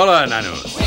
Hola, enanos.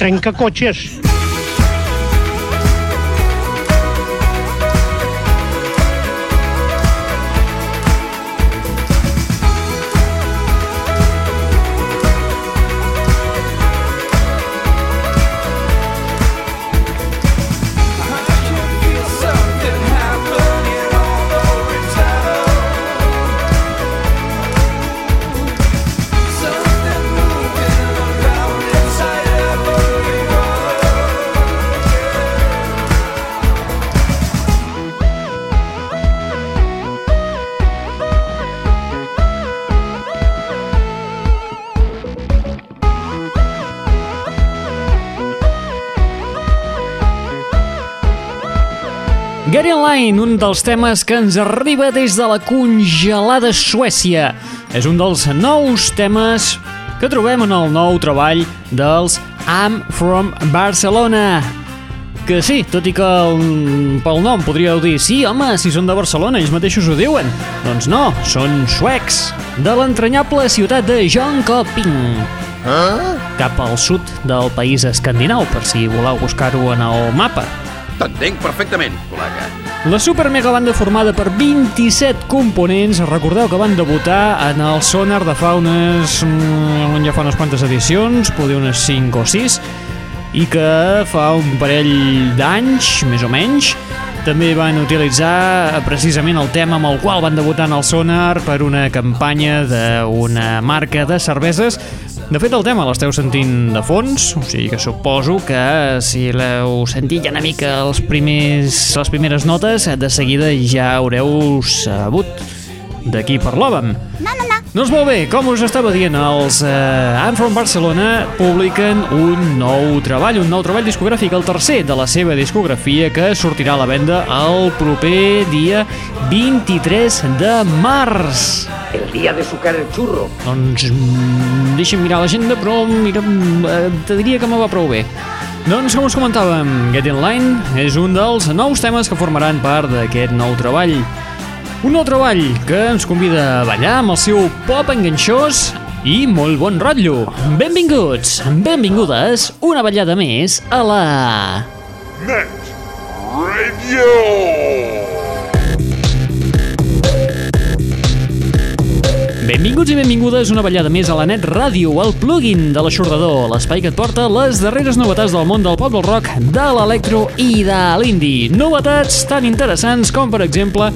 Trenca coches. Line, un dels temes que ens arriba des de la congelada Suècia. És un dels nous temes que trobem en el nou treball dels I'm From Barcelona. Que sí, tot i que el, pel nom podríeu dir sí, home, si són de Barcelona, ells mateixos ho diuen. Doncs no, són suecs, de l'entranyable ciutat de Jönköping. Cap al sud del país escandinau, per si voleu buscar-ho en el mapa. T'entenc perfectament, col·lega. La super mega banda formada per 27 components, recordeu que van debutar en el Sonar de fa unes... mm, ja fa unes quantes edicions, poder unes 5 o 6, i que fa un parell d'anys, més o menys, també van utilitzar eh, precisament el tema amb el qual van debutar en el Sonar per una campanya d'una marca de cerveses. De fet, el tema l'esteu sentint de fons, o sigui que suposo que si l'heu sentit ja una mica els primers, les primeres notes, de seguida ja haureu sabut de qui parlàvem. No, no, no. Doncs molt bé, com us estava dient, els eh, I'm From Barcelona publiquen un nou treball, un nou treball discogràfic, el tercer de la seva discografia, que sortirà a la venda el proper dia 23 de març. El día de sucar el churro. Doncs mm, deixa'm mirar l'agenda, però mira, eh, te diria que me va prou bé. Doncs, com us comentàvem, Get In Line és un dels nous temes que formaran part d'aquest nou treball. Un nou treball que ens convida a ballar amb el seu pop enganxós i molt bon rotllo. Benvinguts, benvingudes, una ballada més a la... Net Radio. Benvinguts i benvingudes una ballada més a la Net Ràdio, el plugin de l'aixordador, l'espai que et porta les darreres novetats del món del pop del rock, de l'electro i de l'indie. Novetats tan interessants com, per exemple,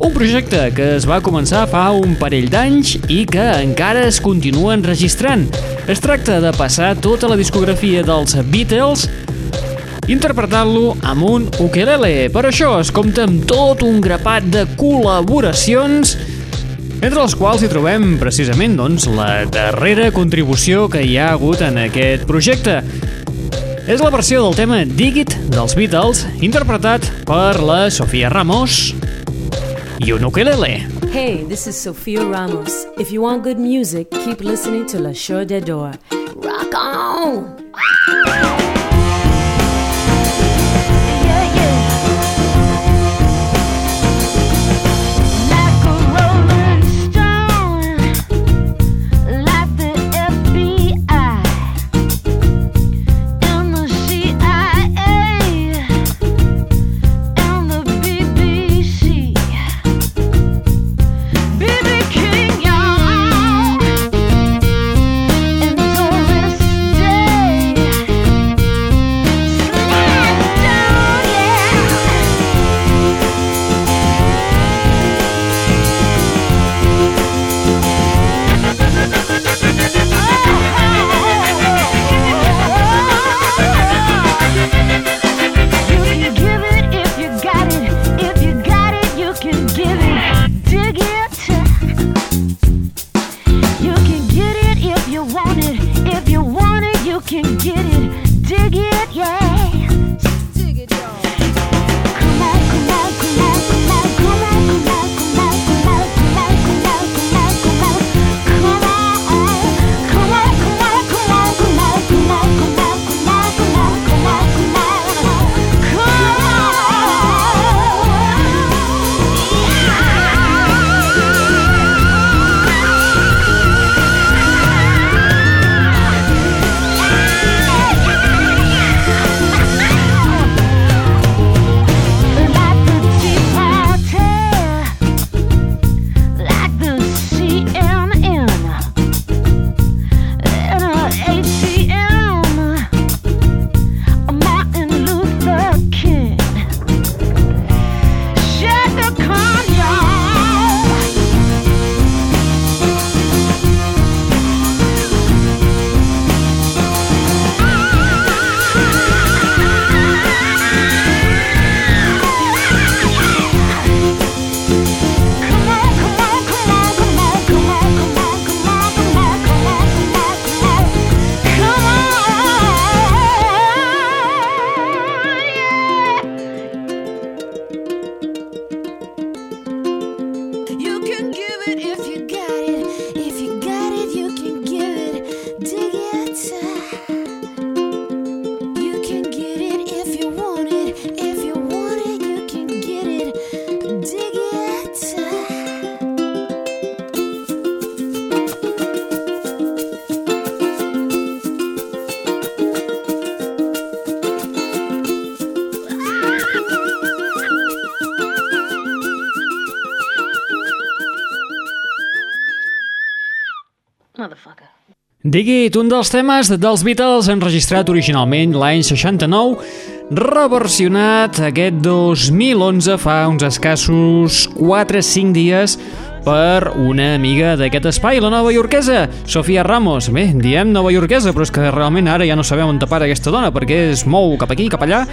un projecte que es va començar fa un parell d'anys i que encara es continua enregistrant. Es tracta de passar tota la discografia dels Beatles interpretant-lo amb un ukelele. Per això es compta amb tot un grapat de col·laboracions entre els quals hi trobem precisament doncs, la darrera contribució que hi ha hagut en aquest projecte. És la versió del tema Dig It dels Beatles, interpretat per la Sofia Ramos Hey, this is Sophia Ramos. If you want good music, keep listening to La Show de Door. Rock on! Digit, un dels temes dels Beatles enregistrat originalment l'any 69, reversionat aquest 2011 fa uns escassos 4-5 dies per una amiga d'aquest espai, la nova iorquesa, Sofia Ramos. Bé, diem nova iorquesa, però és que realment ara ja no sabem on tapar aquesta dona, perquè es mou cap aquí, cap allà,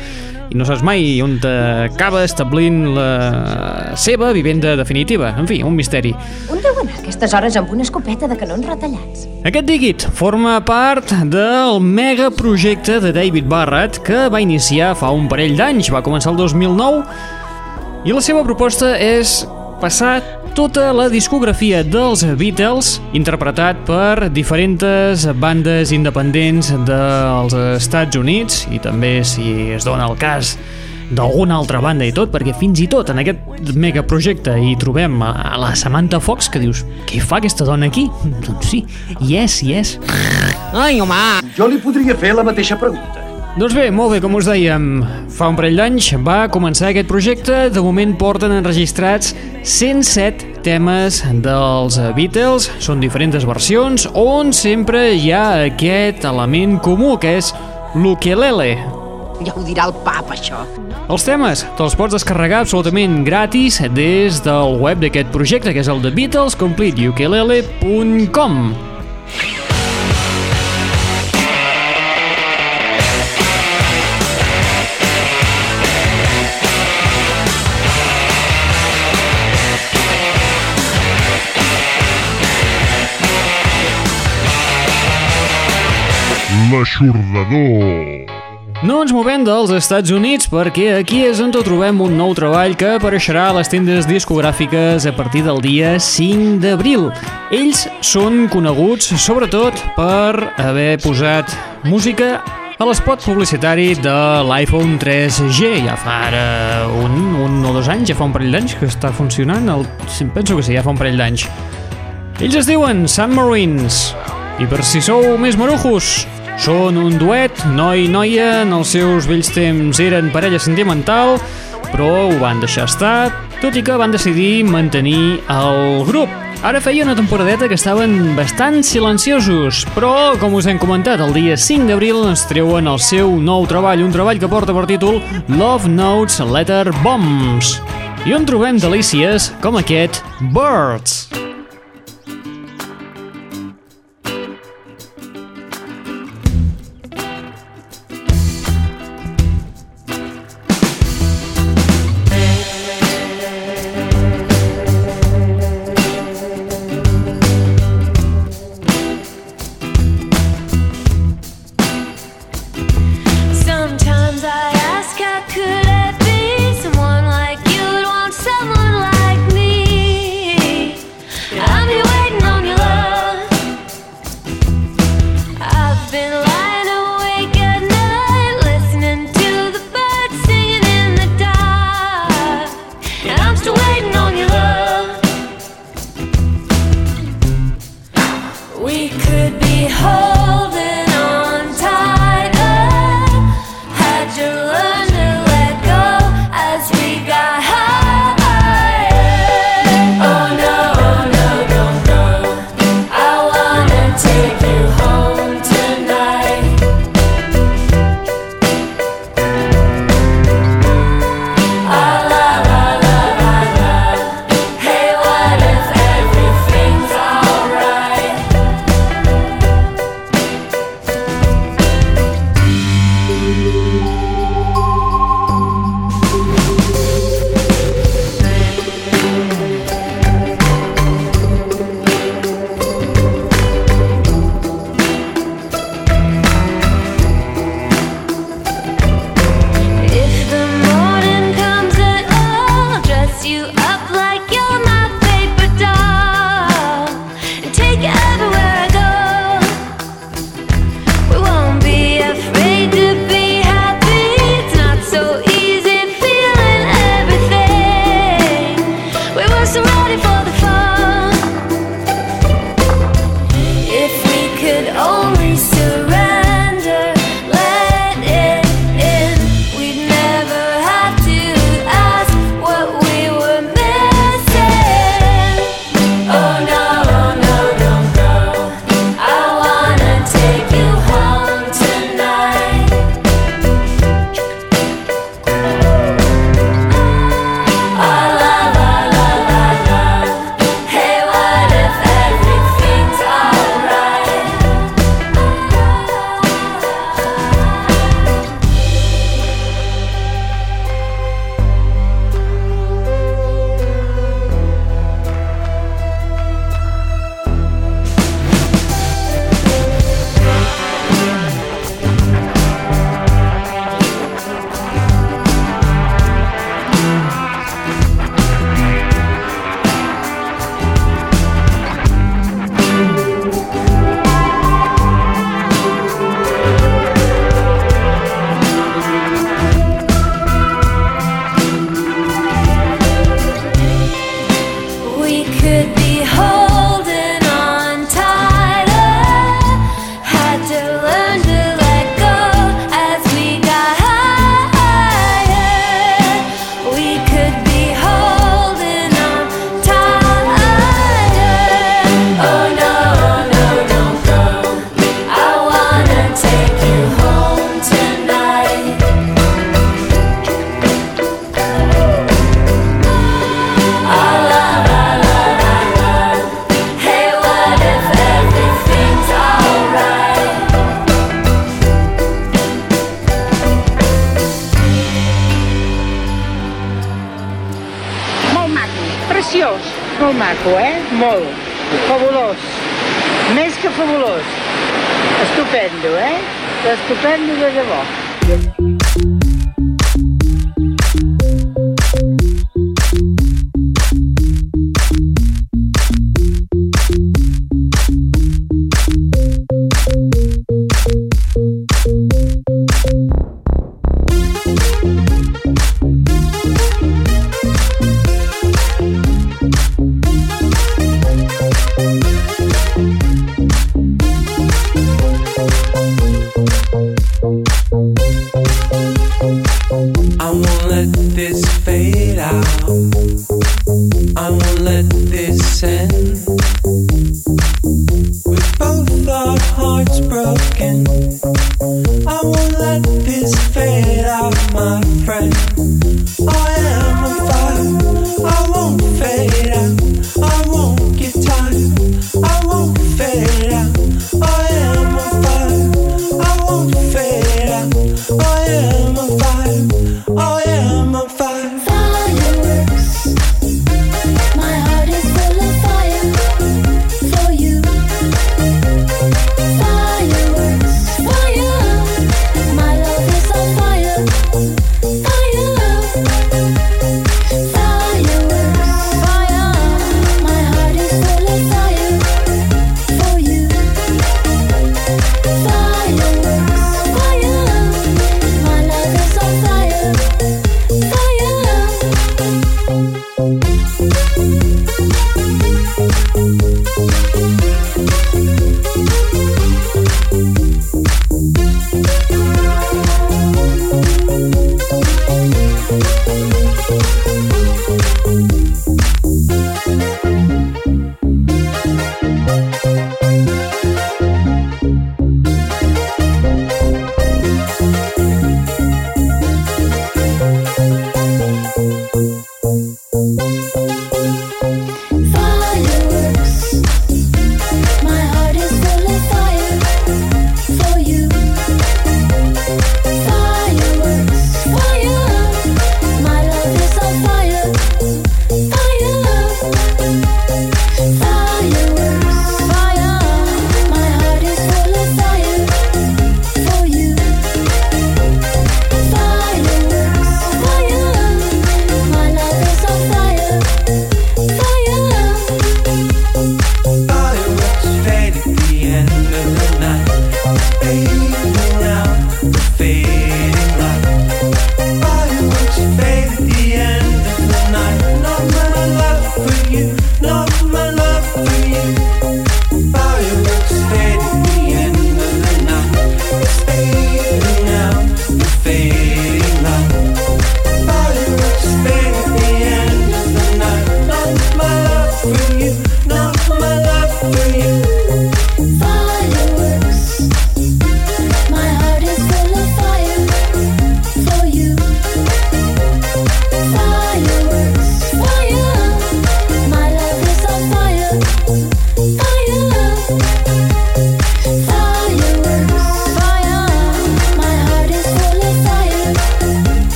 i no saps mai on acaba establint la seva vivenda definitiva. En fi, un misteri. On deu anar aquestes hores amb una escopeta de canons retallats? Aquest Digit forma part del megaprojecte de David Barrett que va iniciar fa un parell d'anys, va començar el 2009 i la seva proposta és passar tota la discografia dels Beatles interpretat per diferents bandes independents dels Estats Units i també si es dona el cas d'alguna altra banda i tot, perquè fins i tot en aquest megaprojecte hi trobem a a la Samantha Fox, que dius, què fa aquesta dona aquí? Doncs sí, hi és, hi és. Ai, home! Jo li podria fer la mateixa pregunta. Doncs bé, molt bé, com us dèiem, fa un parell d'anys va començar aquest projecte, de moment porten enregistrats 107 temes dels Beatles, són diferents versions, on sempre hi ha aquest element comú, que és l'ukelele. Ja ho dirà el pap, això. Els temes te'ls pots descarregar absolutament gratis des del web d'aquest projecte, que és el de BeatlesCompleteUkulele.com. L'aixordador. No ens movem dels Estats Units perquè aquí és on trobem un nou treball que apareixerà a les tendes discogràfiques a partir del dia 5 d'abril. Ells són coneguts sobretot per haver posat música a l'espot publicitari de l'iPhone 3G. Ja fa ara un, un o dos anys, ja fa un parell d'anys que està funcionant. El, penso que sí, ja fa un parell d'anys. Ells es diuen Submarines. I per si sou més marujos, són un duet, noi i noia, en els seus vells temps eren parella sentimental, però ho van deixar estar, tot i que van decidir mantenir el grup. Ara feia una temporadeta que estaven bastant silenciosos, però, com us hem comentat, el dia 5 d'abril ens treuen el seu nou treball, un treball que porta per títol Love Notes Letter Bombs. I on trobem delícies com aquest Birds. Sometimes molt maco, eh? Molt. Fabulós. Més que fabulós. Estupendo, eh? Estupendo de debò. let this end.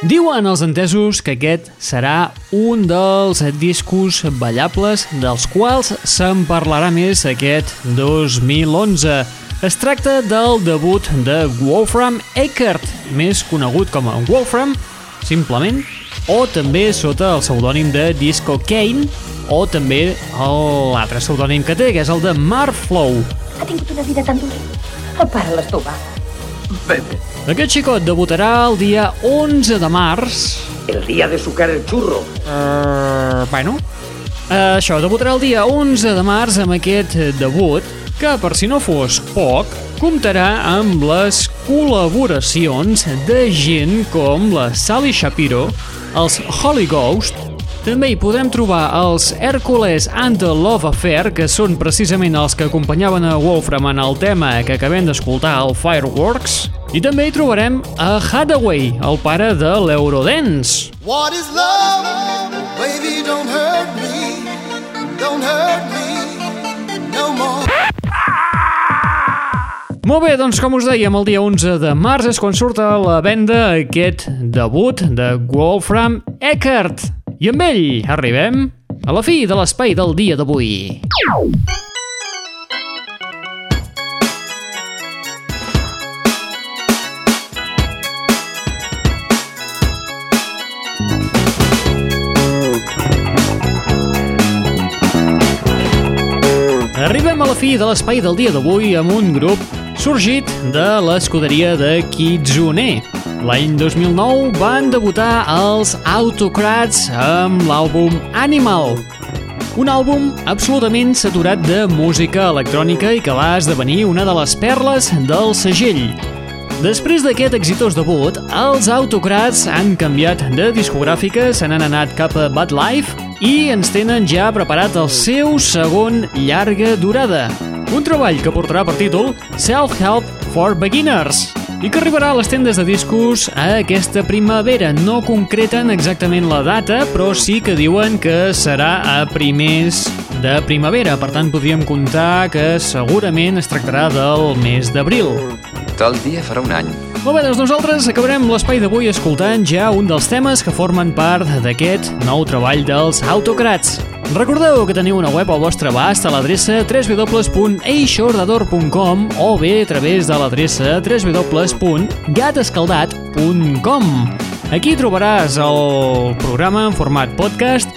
Diuen els entesos que aquest serà un dels discos ballables dels quals se'n parlarà més aquest 2011. Es tracta del debut de Wolfram Eckert, més conegut com a Wolfram, simplement, o també sota el pseudònim de Disco Kane, o també l'altre pseudònim que té, que és el de Marflow. Ha tingut una vida tan dura. El pare l'estomà. Bé, bé. Aquest xicot debutarà el dia 11 de març. El dia de sucar el xurro. Uh, eh, bueno. Uh, això, debutarà el dia 11 de març amb aquest debut, que, per si no fos poc, comptarà amb les col·laboracions de gent com la Sally Shapiro, els Holy Ghost, també hi podem trobar els Hercules and the Love Affair, que són precisament els que acompanyaven a Wolfram en el tema que acabem d'escoltar al Fireworks, i també hi trobarem a Hathaway, el pare de l'Eurodance. What is love? Baby, don't hurt me. Don't hurt me no more. Molt bé, doncs com us dèiem, el dia 11 de març és quan surt a la venda aquest debut de Wolfram Eckert. I amb ell arribem a la fi de l'espai del dia d'avui. Arribem a la fi de l'espai del dia d'avui amb un grup sorgit de l'escuderia de Kitsune. L'any 2009 van debutar els Autocrats amb l'àlbum Animal, un àlbum absolutament saturat de música electrònica i que va esdevenir una de les perles del segell. Després d'aquest exitós debut, els Autocrats han canviat de discogràfica, se n'han anat cap a Bad Life i ens tenen ja preparat el seu segon llarga durada. Un treball que portarà per títol Self-Help for Beginners i que arribarà a les tendes de discos a aquesta primavera. No concreten exactament la data, però sí que diuen que serà a primers de primavera. Per tant, podríem comptar que segurament es tractarà del mes d'abril. Tal dia farà un any. Molt bé, doncs nosaltres acabarem l'espai d'avui escoltant ja un dels temes que formen part d'aquest nou treball dels Autocrats. Recordeu que teniu una web al vostre abast a l'adreça www.eixordador.com o bé a través de l'adreça www.gatescaldat.com Aquí trobaràs el programa en format podcast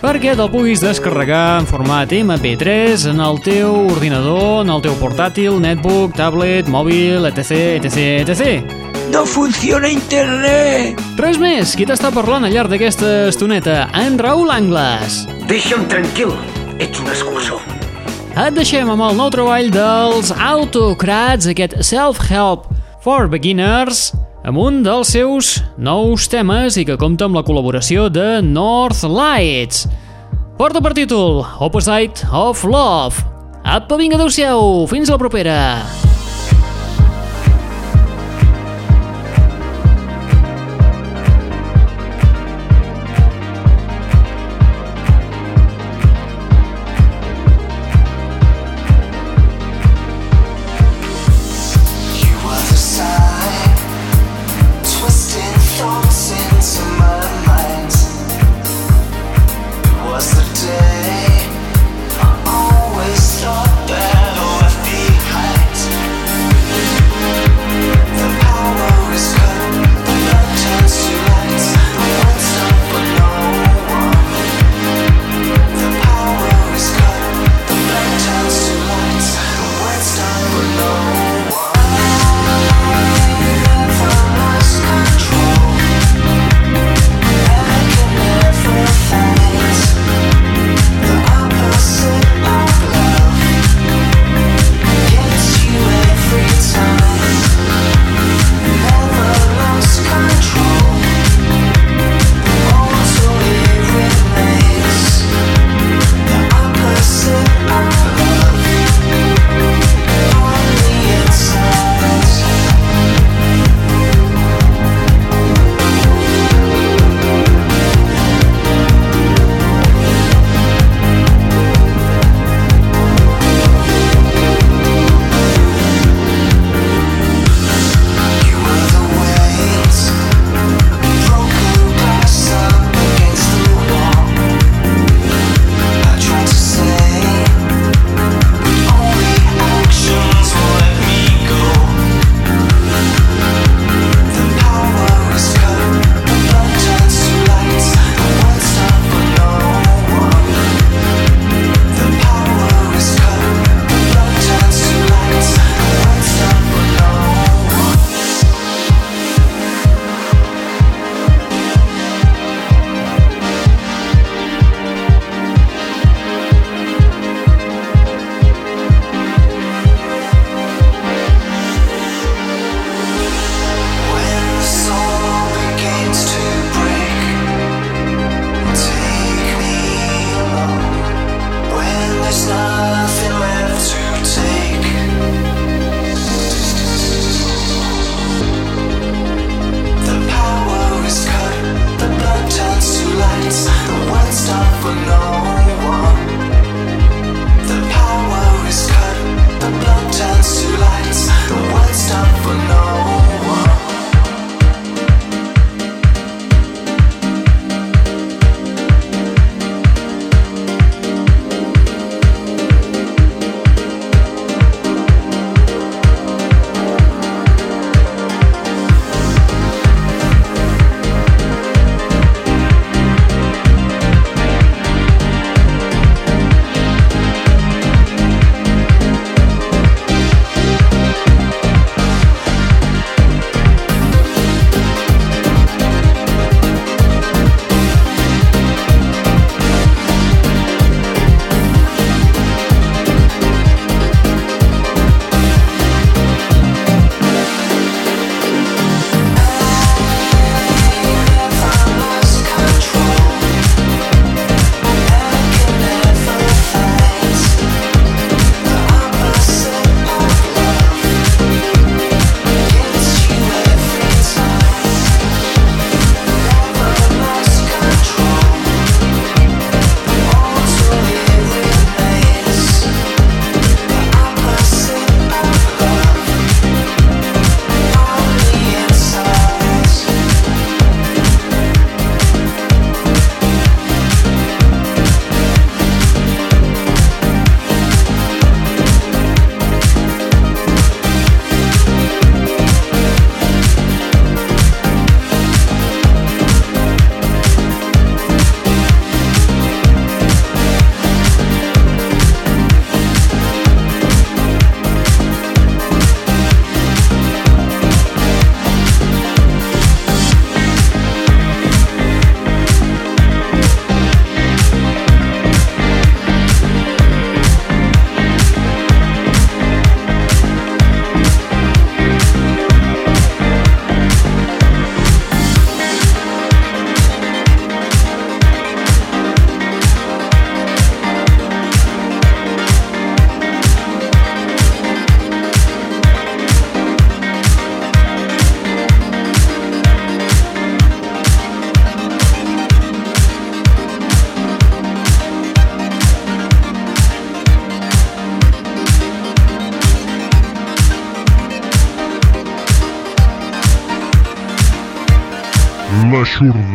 perquè te'l puguis descarregar en format MP3 en el teu ordinador, en el teu portàtil, netbook, tablet, mòbil, etc, etc, etc. No funciona internet! Res més, qui t'està parlant al llarg d'aquesta estoneta? En Raül Angles. Deixa'm tranquil, ets un escurçó. Et deixem amb el nou treball dels Autocrats, aquest Self-Help for Beginners, amb un dels seus nous temes i que compta amb la col·laboració de North Lights. Porta per títol Opposite of Love. Apa, vinga, adeu-siau, fins la propera.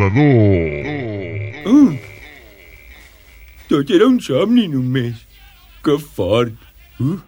L'aixordador. Mm. Tot era un somni només. Que fort. Uh.